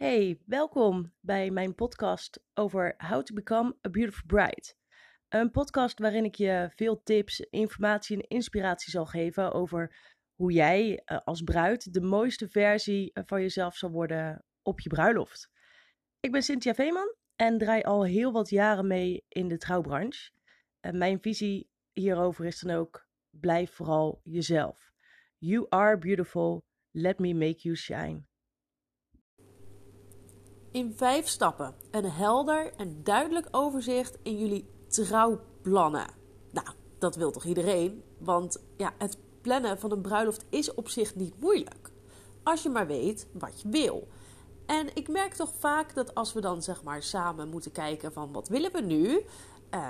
Hey, welkom bij mijn podcast over How to Become a Beautiful Bride. Een podcast waarin ik je veel tips, informatie en inspiratie zal geven over hoe jij eh, als bruid de mooiste versie van jezelf zal worden op je bruiloft. Ik ben Cynthia Veeman en draai al heel wat jaren mee in de trouwbranche. En mijn visie hierover is dan ook: blijf vooral jezelf. You are beautiful. Let me make you shine. In vijf stappen een helder en duidelijk overzicht in jullie trouwplannen. Nou, dat wil toch iedereen? Want ja, het plannen van een bruiloft is op zich niet moeilijk. Als je maar weet wat je wil. En ik merk toch vaak dat als we dan zeg maar samen moeten kijken van wat willen we nu, uh,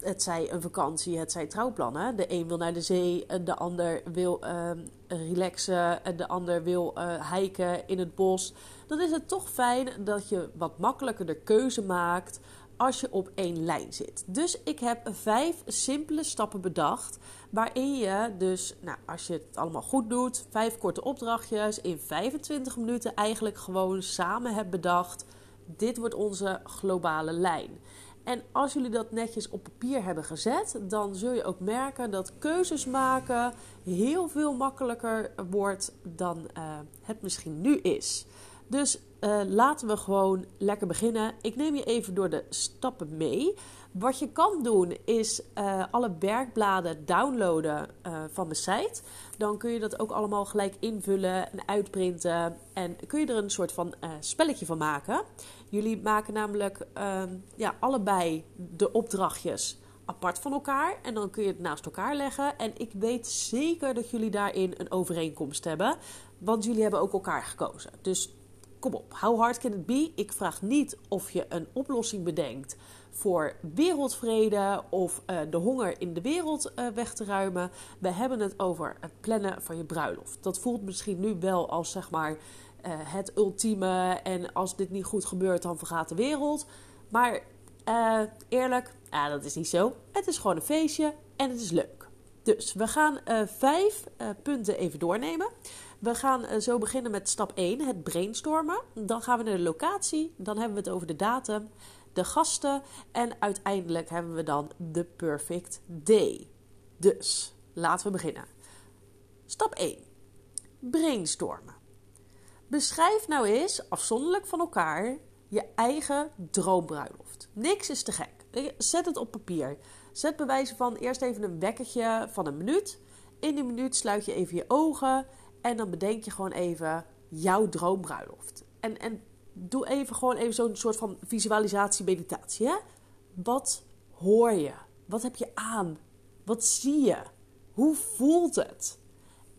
het, zij een vakantie, het zij trouwplannen. De een wil naar de zee, de ander wil uh, relaxen, en de ander wil uh, hiken in het bos. Dan is het toch fijn dat je wat makkelijker de keuze maakt als je op één lijn zit. Dus ik heb vijf simpele stappen bedacht. Waarin je dus, nou, als je het allemaal goed doet, vijf korte opdrachtjes in 25 minuten eigenlijk gewoon samen hebt bedacht. Dit wordt onze globale lijn. En als jullie dat netjes op papier hebben gezet, dan zul je ook merken dat keuzes maken heel veel makkelijker wordt dan uh, het misschien nu is. Dus uh, laten we gewoon lekker beginnen. Ik neem je even door de stappen mee. Wat je kan doen is uh, alle werkbladen downloaden uh, van de site. Dan kun je dat ook allemaal gelijk invullen en uitprinten. En kun je er een soort van spelletje van maken. Jullie maken namelijk ehm, ja, allebei de opdrachtjes apart van elkaar. En dan kun je het naast elkaar leggen. En ik weet zeker dat jullie daarin een overeenkomst hebben. Want jullie hebben ook elkaar gekozen. Dus kom op, how hard can it be? Ik vraag niet of je een oplossing bedenkt voor wereldvrede of uh, de honger in de wereld uh, weg te ruimen. We hebben het over het plannen van je bruiloft. Dat voelt misschien nu wel als zeg maar uh, het ultieme en als dit niet goed gebeurt, dan vergaat de wereld. Maar eerlijk, dat is niet zo. Het is gewoon een feestje en het is leuk. Dus we gaan vijf punten even doornemen. We gaan eh, zo beginnen met stap 1, het brainstormen. Dan gaan we naar de locatie. Dan hebben we het over de datum, de gasten. En uiteindelijk hebben we dan de perfect day. Dus laten we beginnen. Stap 1. Brainstormen. Beschrijf nou eens afzonderlijk van elkaar je eigen droombruiloft. Niks is te gek. Zet het op papier. Zet bewijzen van eerst even een wekkertje van een minuut. In die minuut sluit je even je ogen en dan bedenk je gewoon even jouw droombruiloft. En, en doe even gewoon even zo'n soort van visualisatie-meditatie. Hè? Wat hoor je? Wat heb je aan? Wat zie je? Hoe voelt het?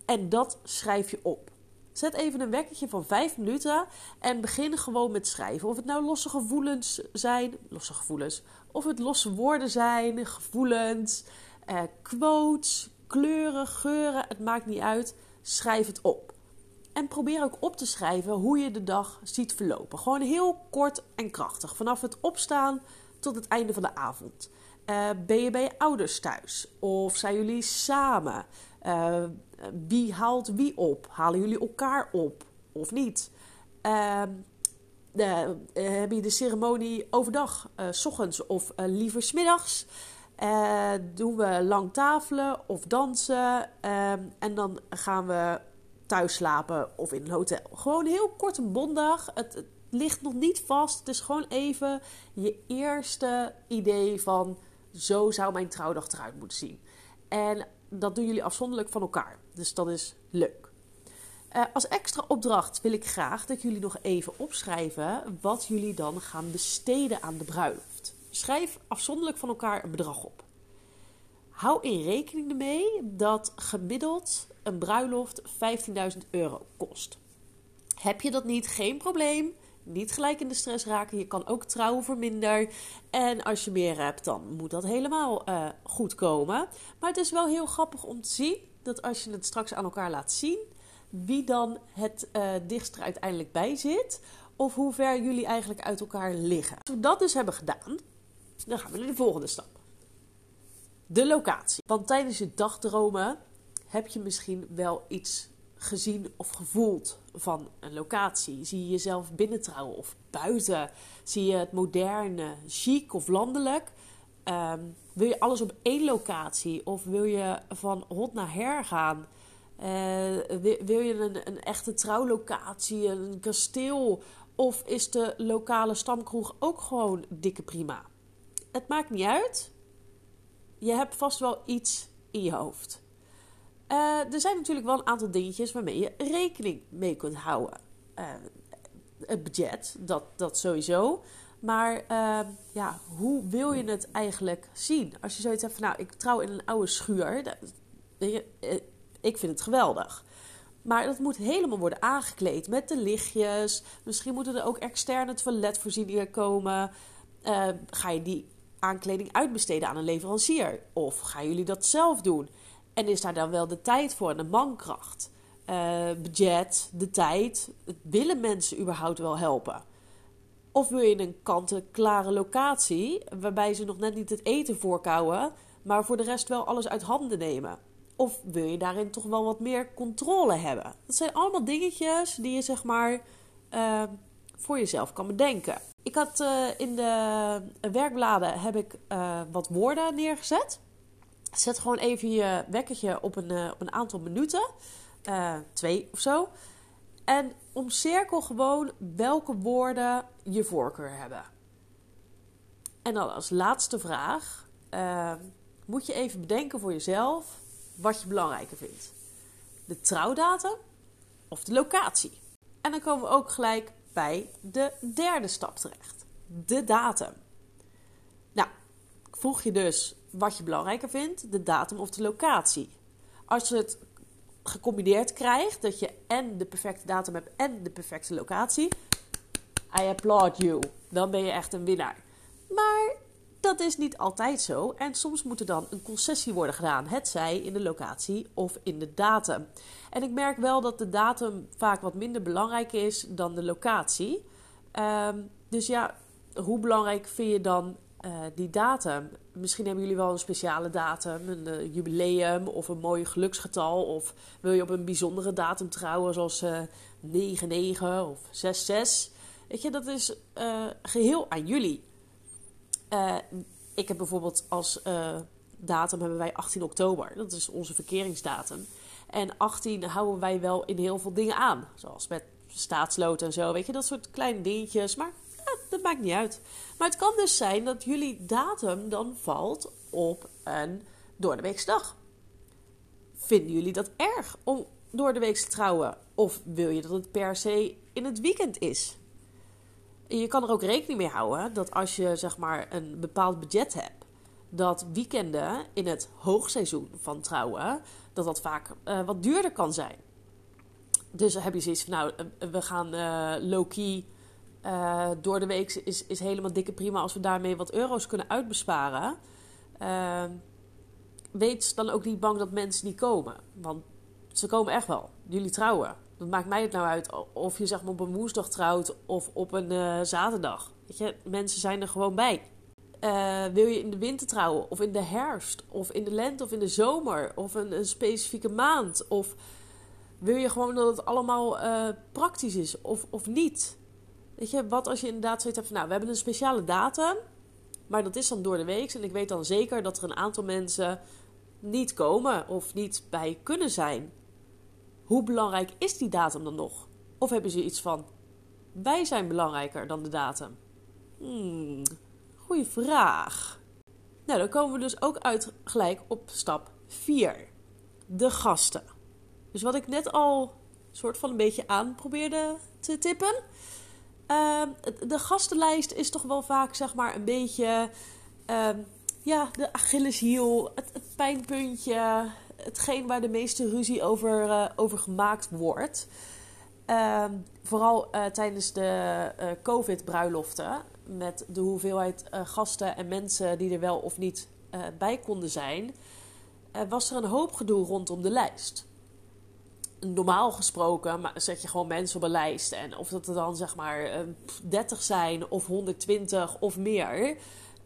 En dat schrijf je op. Zet even een wekkertje van 5 minuten en begin gewoon met schrijven. Of het nou losse gevoelens zijn, losse gevoelens, of het losse woorden zijn, gevoelens, eh, quotes, kleuren, geuren, het maakt niet uit. Schrijf het op. En probeer ook op te schrijven hoe je de dag ziet verlopen. Gewoon heel kort en krachtig. Vanaf het opstaan tot het einde van de avond. Uh, ben je bij je ouders thuis? Of zijn jullie samen? Uh, wie haalt wie op? Halen jullie elkaar op of niet? Uh, heb je de ceremonie overdag, s ochtends of liever smiddags? Uh, doen we lang tafelen of dansen. Uh, en dan gaan we thuis slapen of in een hotel. Gewoon heel kort een bondag. Het, ligt nog niet vast. Het is gewoon even je eerste idee van... zo zou mijn trouwdag eruit moeten zien. En dat doen jullie afzonderlijk van elkaar. Dus dat is leuk. Uh, als extra opdracht wil ik graag dat jullie nog even opschrijven... wat jullie dan gaan besteden aan de bruiloft. Schrijf afzonderlijk van elkaar een bedrag op. Hou in rekening ermee dat gemiddeld een bruiloft 15.000 euro kost. Heb je dat niet, geen probleem. Niet gelijk in de stress raken. Je kan ook trouwen voor minder. En als je meer hebt, dan moet dat helemaal uh, goed komen. Maar het is wel heel grappig om te zien dat als je het straks aan elkaar laat zien, wie dan het dichtst er uiteindelijk bij zit. Of hoe ver jullie eigenlijk uit elkaar liggen. Als we dat dus hebben gedaan, dan gaan we naar de volgende stap. De locatie. Want tijdens je dagdromen heb je misschien wel iets gezien of gevoeld van een locatie? Zie je jezelf binnentrouwen of buiten? Zie je het moderne, chic of landelijk? Ehm, wil je alles op één locatie of wil je van hot naar her gaan? Uh, wil, je een, een echte trouwlocatie, een kasteel? Of is de lokale stamkroeg ook gewoon dikke prima? Het maakt niet uit. Je hebt vast wel iets in je hoofd. Uh, er zijn natuurlijk wel een aantal dingetjes waarmee je rekening mee kunt houden. Uh, het budget, dat, dat sowieso. Maar uh, ja, hoe wil je het eigenlijk zien? Als je zoiets hebt van, nou, ik trouw in een oude schuur. Ik vind het geweldig. Maar dat moet helemaal worden aangekleed met de lichtjes. Misschien moeten er ook externe toiletvoorzieningen komen. Ga je die aankleding uitbesteden aan een leverancier? Of gaan jullie dat zelf doen? En is daar dan wel de tijd voor en de mankracht? Uh, budget, de tijd. Willen mensen überhaupt wel helpen? Of wil je een kant-klare locatie waarbij ze nog net niet het eten voorkouwen, maar voor de rest wel alles uit handen nemen? Of wil je daarin toch wel wat meer controle hebben? Dat zijn allemaal dingetjes die je zeg maar uh, voor jezelf kan bedenken. Ik had uh, in de werkbladen heb ik uh, wat woorden neergezet. Zet gewoon even je wekkertje op een, op een aantal minuten. twee of zo. En omcirkel gewoon welke woorden je voorkeur hebben. En dan als laatste vraag: moet je even bedenken voor jezelf wat je belangrijker vindt. De trouwdatum of de locatie. En dan komen we ook gelijk bij de derde stap terecht. De datum. Nou, vroeg je dus wat je belangrijker vindt, de datum of de locatie. Als je het gecombineerd krijgt, dat je en de perfecte datum hebt en de perfecte locatie, I applaud you. Dan ben je echt een winnaar. Dat is niet altijd zo en soms moet er dan een concessie worden gedaan, het zij in de locatie of in de datum. En ik merk wel dat de datum vaak wat minder belangrijk is dan de locatie. Ehm, dus ja, hoe belangrijk vind je dan uh, die datum? Misschien hebben jullie wel een speciale datum, een uh, jubileum of een mooi geluksgetal. Of wil je op een bijzondere datum trouwen, zoals uh, eh, 9-9 of 6-6. Weet je, dat is geheel aan jullie. Uh, ik heb bijvoorbeeld als uh, datum hebben wij 18 oktober. Dat is onze verkeringsdatum. En 18 houden wij wel in heel veel dingen aan. Zoals met staatsloten en zo. Weet je, dat soort kleine dingetjes. Maar dat maakt niet uit. Maar het kan dus zijn dat jullie datum dan valt op een door de dag. Vinden jullie dat erg om door de week te trouwen? Of wil je dat het per se in het weekend is? Je kan er ook rekening mee houden dat als je zeg maar een bepaald budget hebt, dat weekenden in het hoogseizoen van trouwen, dat dat vaak uh, wat duurder kan zijn. Dus heb je zoiets van, nou, eh, we gaan uh, low-key door de week is, is helemaal dikke prima als we daarmee wat euro's kunnen uitbesparen. weet dan ook niet bang dat mensen niet komen. Want ze komen echt wel. Jullie trouwen. Wat maakt mij het nou uit of je zeg maar op een woensdag trouwt of op een uh, zaterdag? Weet je, mensen zijn er gewoon bij. Uh, wil je in de winter trouwen of in de herfst of in de lente of in de zomer of een, een specifieke maand? Of wil je gewoon dat het allemaal uh, praktisch is of, of niet? Weet je, wat als je inderdaad zoiets hebt van nou, we hebben een speciale datum, maar dat is dan door de week en ik weet dan zeker dat er een aantal mensen niet komen of niet bij kunnen zijn. Hoe belangrijk is die datum dan nog? Of hebben ze iets van: wij zijn belangrijker dan de datum? Hmm, goeie vraag. Nou, dan komen we dus ook uit gelijk op stap 4. De gasten. Dus wat ik net al soort van een beetje aan probeerde te tippen. Uh, de gastenlijst is toch wel vaak zeg maar een beetje uh, ja, de Achilleshiel, het pijnpuntje, hetgeen waar de meeste ruzie over, uh, over gemaakt wordt. Uh, vooral uh, tijdens de uh, COVID-bruiloften. Met de hoeveelheid gasten en mensen die er wel of niet bij konden zijn. was er een hoop gedoe rondom de lijst. Normaal gesproken maar zet je gewoon mensen op een lijst. En of dat er dan zeg maar 30 zijn of 120 of meer.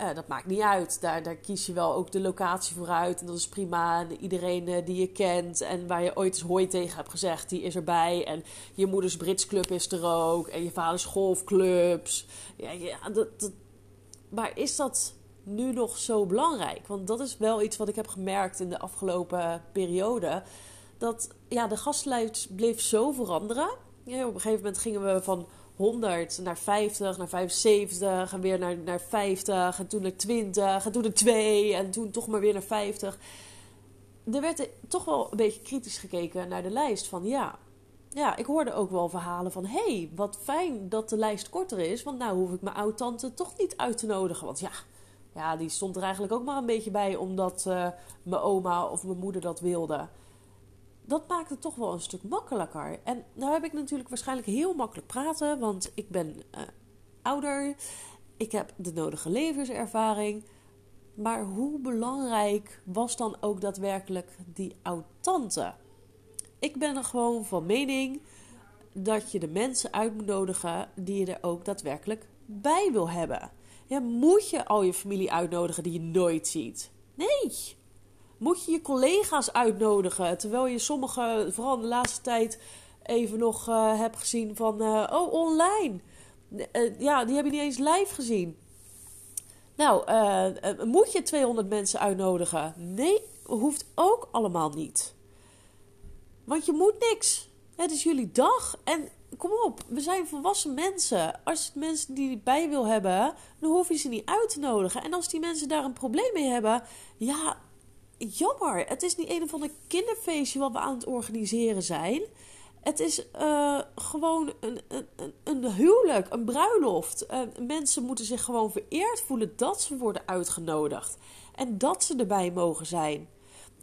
Uh, dat maakt niet uit. Daar, daar kies je wel ook de locatie voor uit. En dat is prima. En iedereen uh, die je kent en waar je ooit eens hooi tegen hebt gezegd, die is erbij. En je moeders Britsclub is er ook. En je vaders golfclubs. Ja, ja dat, dat... Maar is dat nu nog zo belangrijk? Want dat is wel iets wat ik heb gemerkt in de afgelopen periode. Dat ja, de gastlijst bleef zo veranderen. Ja, op een gegeven moment gingen we van 100 naar 50, naar 75 en weer naar, naar 50 en toen naar 20 en toen naar 2 en toen toch maar weer naar 50. Er werd toch wel een beetje kritisch gekeken naar de lijst van ja, ja, ik hoorde ook wel verhalen van hé, hey, wat fijn dat de lijst korter is, want nou hoef ik mijn oud-tante toch niet uit te nodigen. Want ja, ja, die stond er eigenlijk ook maar een beetje bij omdat uh, mijn oma of mijn moeder dat wilde dat maakt het toch wel een stuk makkelijker. En nou heb ik natuurlijk waarschijnlijk heel makkelijk praten, want ik ben uh, ouder. Ik heb de nodige levenservaring. Maar hoe belangrijk was dan ook daadwerkelijk die oud-tante? Ik ben er gewoon van mening dat je de mensen uit moet nodigen die je er ook daadwerkelijk bij wil hebben. Moet je al je familie uitnodigen die je nooit ziet? Nee. Moet je je collega's uitnodigen? Terwijl je sommige, vooral de laatste tijd, even nog uh, hebt gezien van... Uh, oh, online. Uh, ja, die heb je niet eens live gezien. Nou, moet je 200 mensen uitnodigen? Nee, hoeft ook allemaal niet. Want je moet niks. Het is jullie dag. En kom op, we zijn volwassen mensen. Als je mensen die bij wil hebben, dan hoef je ze niet uit te nodigen. En als die mensen daar een probleem mee hebben, ja, jammer. Het is niet een of ander kinderfeestje wat we aan het organiseren zijn. Het is uh, gewoon een, een, een, huwelijk, een bruiloft. Uh, mensen moeten zich gewoon vereerd voelen dat ze worden uitgenodigd. En dat ze erbij mogen zijn.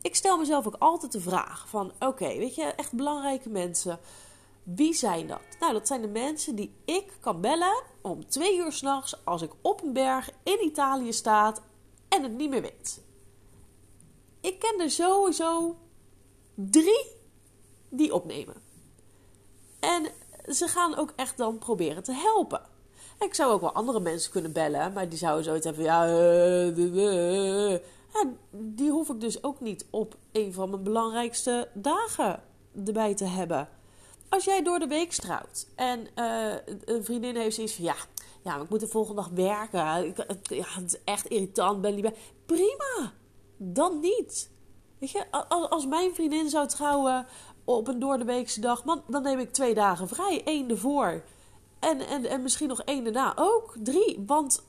Ik stel mezelf ook altijd de vraag van... Oké, weet je, echt belangrijke mensen. Wie zijn dat? Nou, dat zijn de mensen die ik kan bellen om twee uur s'nachts... als ik op een berg in Italië sta en het niet meer weet ik ken er sowieso drie die opnemen. En ze gaan ook echt dan proberen te helpen. Ik zou ook wel andere mensen kunnen bellen, maar die zouden zoiets hebben ja, uh, ja, die hoef ik dus ook niet op een van mijn belangrijkste dagen erbij te hebben. Als jij door de week trouwt en uh, een vriendin heeft zoiets van ja, ja, ik moet de volgende dag werken. ja, het is echt irritant, ben niet bij. Prima dan niet. Weet je, als mijn vriendin zou trouwen op een doordeweekse dag, dan neem ik twee dagen vrij. één ervoor. En, en, en misschien nog één daarna ook. Drie. Want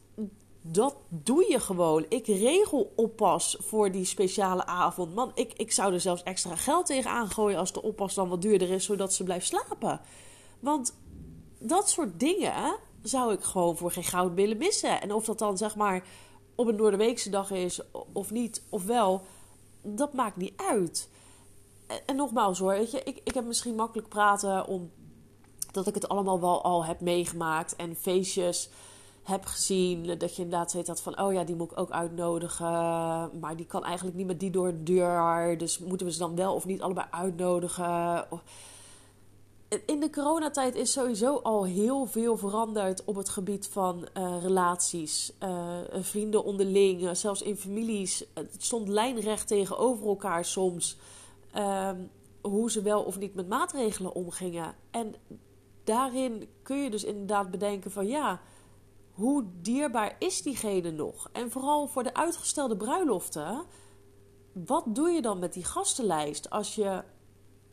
dat doe je gewoon. Ik regel oppas voor die speciale avond. Man, ik, ik zou er zelfs extra geld tegen aangooien als de oppas dan wat duurder is, zodat ze blijft slapen. Want dat soort dingen zou ik gewoon voor geen goud willen missen. En of dat dan zeg maar op een doordeweekse dag is of niet, of wel, dat maakt niet uit. En, nogmaals hoor, weet je, ik, ik heb misschien makkelijk praten om dat ik het allemaal wel al heb meegemaakt en feestjes heb gezien. Dat je inderdaad weet dat van, oh ja, die moet ik ook uitnodigen. Maar die kan eigenlijk niet met die door de deur. Dus moeten we ze dan wel of niet allebei uitnodigen? In de coronatijd is sowieso al heel veel veranderd op het gebied van uh, relaties. Uh, vrienden onderling, zelfs in families. Het stond lijnrecht tegenover elkaar soms. Uh, hoe ze wel of niet met maatregelen omgingen. En daarin kun je dus inderdaad bedenken van ja, hoe dierbaar is diegene nog? En vooral voor de uitgestelde bruiloften. Wat doe je dan met die gastenlijst als je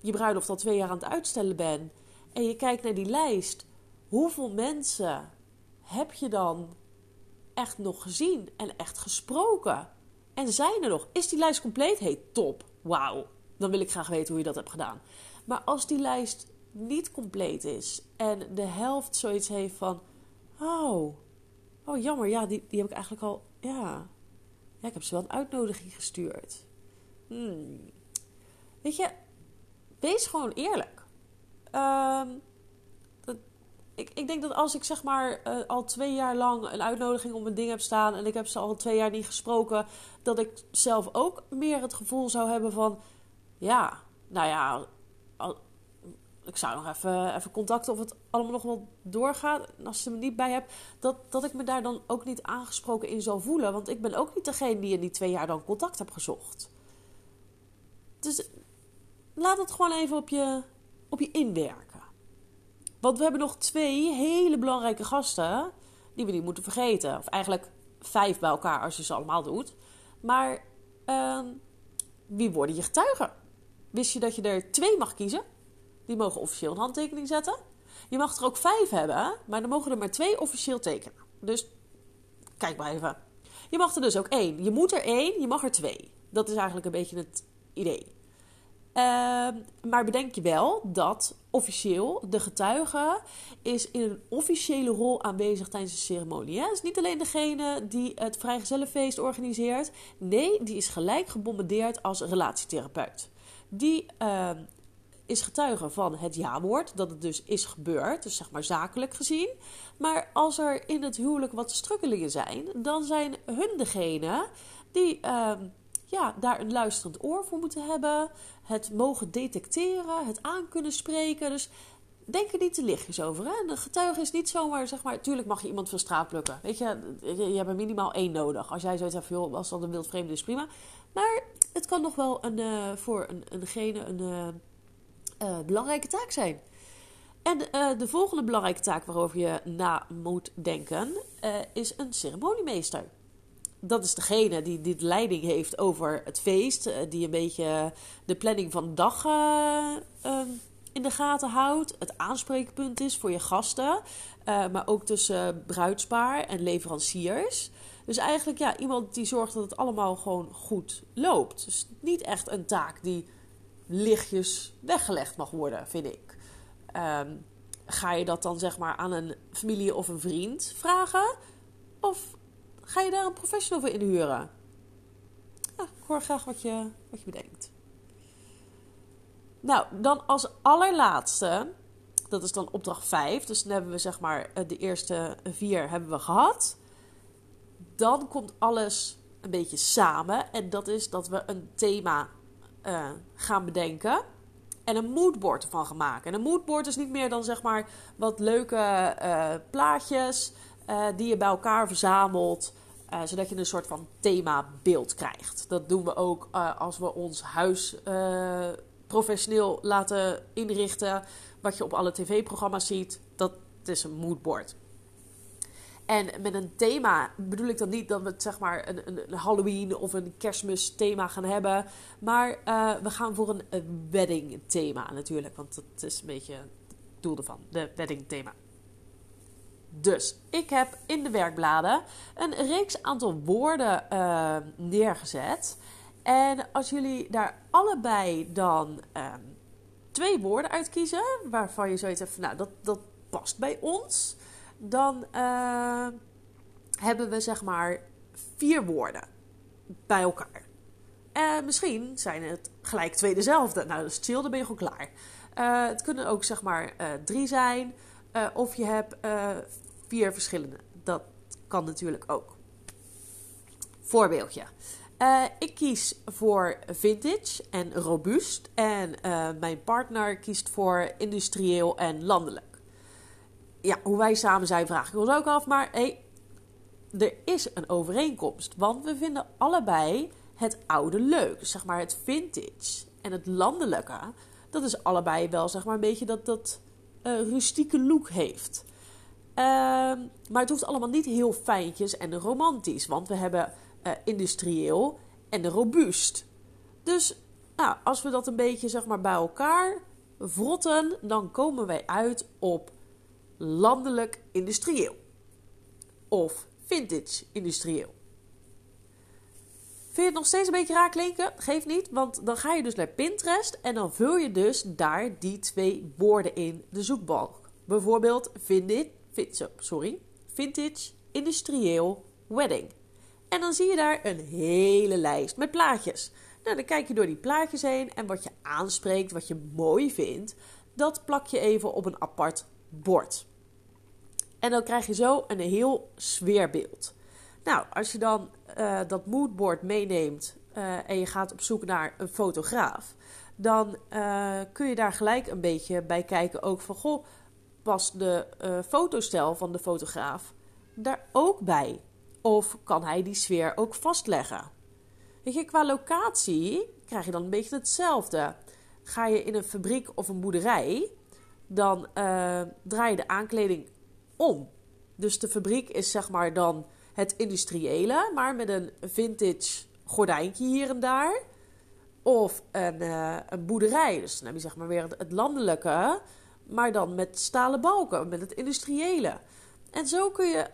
je bruiloft al twee jaar aan het uitstellen bent en je kijkt naar die lijst, hoeveel mensen heb je dan echt nog gezien en echt gesproken? En zijn er nog? Is die lijst compleet? Hey, top. Wauw. Dan wil ik graag weten hoe je dat hebt gedaan. Maar als die lijst niet compleet is en de helft zoiets heeft van: Oh, oh jammer, ja, die, die heb ik eigenlijk al. Ja, ja ik heb ze wel een uitnodiging gestuurd. Hmm. Weet je, wees gewoon eerlijk. Ehm, ik, ik denk dat als ik zeg maar uh, al twee jaar lang een uitnodiging om een ding heb staan en ik heb ze al twee jaar niet gesproken, dat ik zelf ook meer het gevoel zou hebben van, ja, nou ja, ik zou nog even, even contacten of het allemaal nog wel doorgaat. En als ze me niet bij hebt, dat, dat ik me daar dan ook niet aangesproken in zal voelen. Want ik ben ook niet degene die in die twee jaar dan contact heb gezocht. Laat het gewoon even op je, op je inwerken. Want we hebben nog twee hele belangrijke gasten die we niet moeten vergeten. Of eigenlijk vijf bij elkaar als je ze allemaal doet. Maar uh, wie worden je getuigen? Wist je dat je er twee mag kiezen? Die mogen officieel een handtekening zetten. Je mag er ook vijf hebben, maar dan mogen er maar twee officieel tekenen. Dus kijk maar even. Je mag er dus ook één. Je moet er één, je mag er twee. Dat is eigenlijk een beetje het idee. Ehm, maar bedenk je wel dat officieel de getuige is in een officiële rol aanwezig tijdens de ceremonie. Het is niet alleen degene die het vrijgezellenfeest organiseert. Nee, die is gelijk gebombardeerd als relatietherapeut. Die uh, is getuige van het ja-woord, dat het dus is gebeurd, dus zeg maar zakelijk gezien. Maar als er in het huwelijk wat strukkelingen zijn, dan zijn hun degene die uh, ja, daar een luisterend oor voor moeten hebben, het mogen detecteren, het aan kunnen spreken. Dus denk er niet te lichtjes over. Hè? Een getuige is niet zomaar, zeg maar, tuurlijk mag je iemand van straat plukken. Weet je, je, hebt er minimaal één nodig. Als jij zoiets hebt, joh, als dat een wildvreemde is, prima. Maar het kan nog wel een, uh, voor een, eengene een uh, uh, belangrijke taak zijn. En de volgende belangrijke taak waarover je na moet denken, is een ceremoniemeester dat is degene die dit leiding heeft over het feest. Die een beetje de planning van de dag uh, in de gaten houdt. Het aanspreekpunt is voor je gasten. Uh, maar ook tussen bruidspaar en leveranciers. Dus eigenlijk ja, iemand die zorgt dat het allemaal gewoon goed loopt. Dus niet echt een taak die lichtjes weggelegd mag worden, vind ik. Um, ga je dat dan zeg maar aan een familie of een vriend vragen? Of ga je daar een professional voor inhuren? Ja, ik hoor graag wat je, wat je bedenkt. Nou, dan als allerlaatste, dat is dan opdracht 5. Dus dan hebben we zeg maar eh, de eerste vier hebben we gehad. Dan komt alles een beetje samen. En dat is dat we een thema uh, gaan bedenken. En een moodboard ervan gaan maken. En een moodboard is niet meer dan zeg maar wat leuke uh, plaatjes uh, die je bij elkaar verzamelt. Uh, zodat je een soort van themabeeld krijgt. Dat doen we ook als we ons huis professioneel laten inrichten. Wat je op alle tv-programma's ziet, dat is een moodboard. En met een thema bedoel ik dan niet dat we zeg maar een, een, Halloween of een kerstmis thema gaan hebben. Maar we gaan voor een, een wedding thema natuurlijk. Want dat is een beetje het doel ervan, de wedding thema. Dus ik heb in de werkbladen een reeks aantal woorden uh, neergezet. En als jullie daar allebei dan uh, twee woorden uitkiezen, waarvan je zoiets hebt van, nou, dat, dat past bij ons, dan uh, hebben we zeg maar vier woorden bij elkaar. En misschien zijn het gelijk twee dezelfde. Nou, dat is chill, dan ben je gewoon klaar. Het kunnen ook zeg maar drie zijn, of je hebt vier verschillende. Dat kan natuurlijk ook. Voorbeeldje. Uh, ik kies voor vintage en robuust. En mijn partner kiest voor industrieel en landelijk. Ja, hoe wij samen zijn, vraag ik ons ook af. Maar hey, er is een overeenkomst. Want we vinden allebei het oude leuk. Zeg maar het vintage en het landelijke. Dat is allebei wel zeg maar een beetje dat dat uh, rustieke look heeft. Ehm, maar het hoeft allemaal niet heel fijntjes en romantisch. Want we hebben uh, industrieel en robuust. Dus nou, als we dat een beetje zeg maar, bij elkaar vrotten, dan komen wij uit op landelijk industrieel. Of vintage industrieel. Je het nog steeds een beetje raar klinken? Geef niet, want dan ga je dus naar Pinterest en dan vul je dus daar die twee woorden in de zoekbalk. Bijvoorbeeld vintage, sorry, vintage industrieel wedding. En dan zie je daar een hele lijst met plaatjes. Nou, dan kijk je door die plaatjes heen en wat je aanspreekt, wat je mooi vindt, dat plak je even op een apart bord. En dan krijg je zo een heel sfeerbeeld. Nou, als je dan uh, dat moodboard meeneemt uh, en je gaat op zoek naar een fotograaf, dan uh, kun je daar gelijk een beetje bij kijken. Ook van goh, past de fotostijl van de fotograaf daar ook bij? Of kan hij die sfeer ook vastleggen? Weet je, qua locatie krijg je dan een beetje hetzelfde. Ga je in een fabriek of een boerderij, dan draai je de aankleding om. Dus de fabriek is zeg maar dan het industriële, maar met een vintage gordijntje hier en daar. Of een, een boerderij, dus dan zeg maar weer het landelijke, maar dan met stalen balken, met het industriële. En zo kun je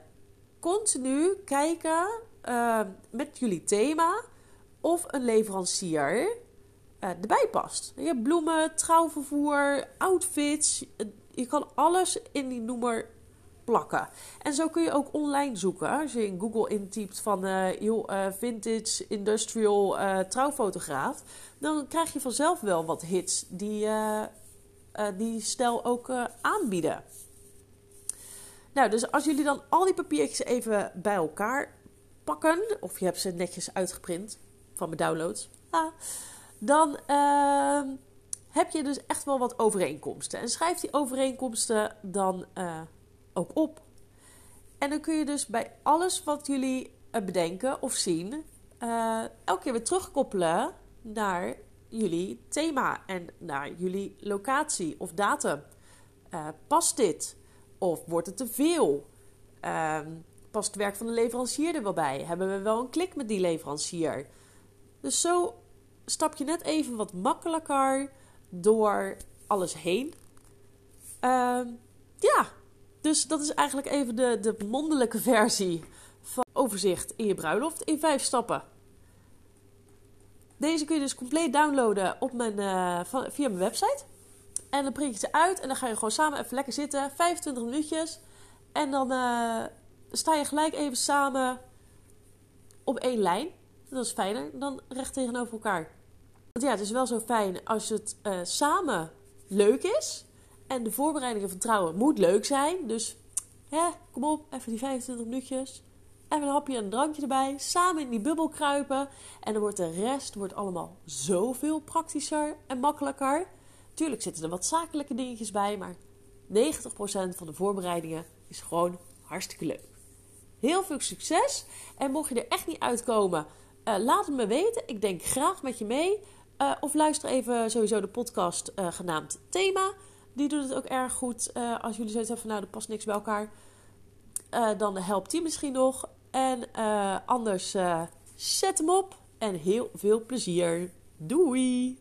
continu kijken uh, met jullie thema of een leverancier uh, erbij past. Je hebt bloemen, trouwvervoer, outfits. Je kan alles in die noemer plakken. En zo kun je ook online zoeken. Als je in Google intypt van uh, vintage industrial trouwfotograaf, dan krijg je vanzelf wel wat hits die die stijl ook aanbieden. Nou, dus als jullie dan al die papiertjes even bij elkaar pakken, of je hebt ze netjes uitgeprint van mijn downloads, ah, dan uh, heb je dus echt wel wat overeenkomsten. En schrijf die overeenkomsten dan ook op. En dan kun je dus bij alles wat jullie uh, bedenken of zien, uh, elke keer weer terugkoppelen naar jullie thema en naar jullie locatie of datum. past dit? Of wordt het te veel? Um, past het werk van de leverancier er wel bij? Hebben we wel een klik met die leverancier? Dus zo stap je net even wat makkelijker door alles heen. Um, ja, dus dat is eigenlijk even de, de mondelijke versie van overzicht in je bruiloft in vijf stappen. Deze kun je dus compleet downloaden op mijn, uh, via mijn website. En dan print je ze uit en dan ga je gewoon samen even lekker zitten. 25 minuutjes. En dan uh, sta je gelijk even samen op één lijn. Dat is fijner dan recht tegenover elkaar. Want ja, het is wel zo fijn als het uh, samen leuk is. En de voorbereidingen van trouwen moet leuk zijn. Dus hè, kom op, even die 25 minuutjes. Even een hapje en een drankje erbij. Samen in die bubbel kruipen. En dan wordt de rest wordt allemaal zoveel praktischer en makkelijker. Tuurlijk zitten er wat zakelijke dingetjes bij, maar 90% van de voorbereidingen is gewoon hartstikke leuk. Heel veel succes. En mocht je er echt niet uitkomen, uh, laat het me weten. Ik denk graag met je mee. Uh, of luister even sowieso de podcast uh, genaamd Thema. Die doet het ook erg goed. als jullie zoiets hebben van nou, er past niks bij elkaar. dan helpt die misschien nog. En anders zet hem op. En heel veel plezier. Doei!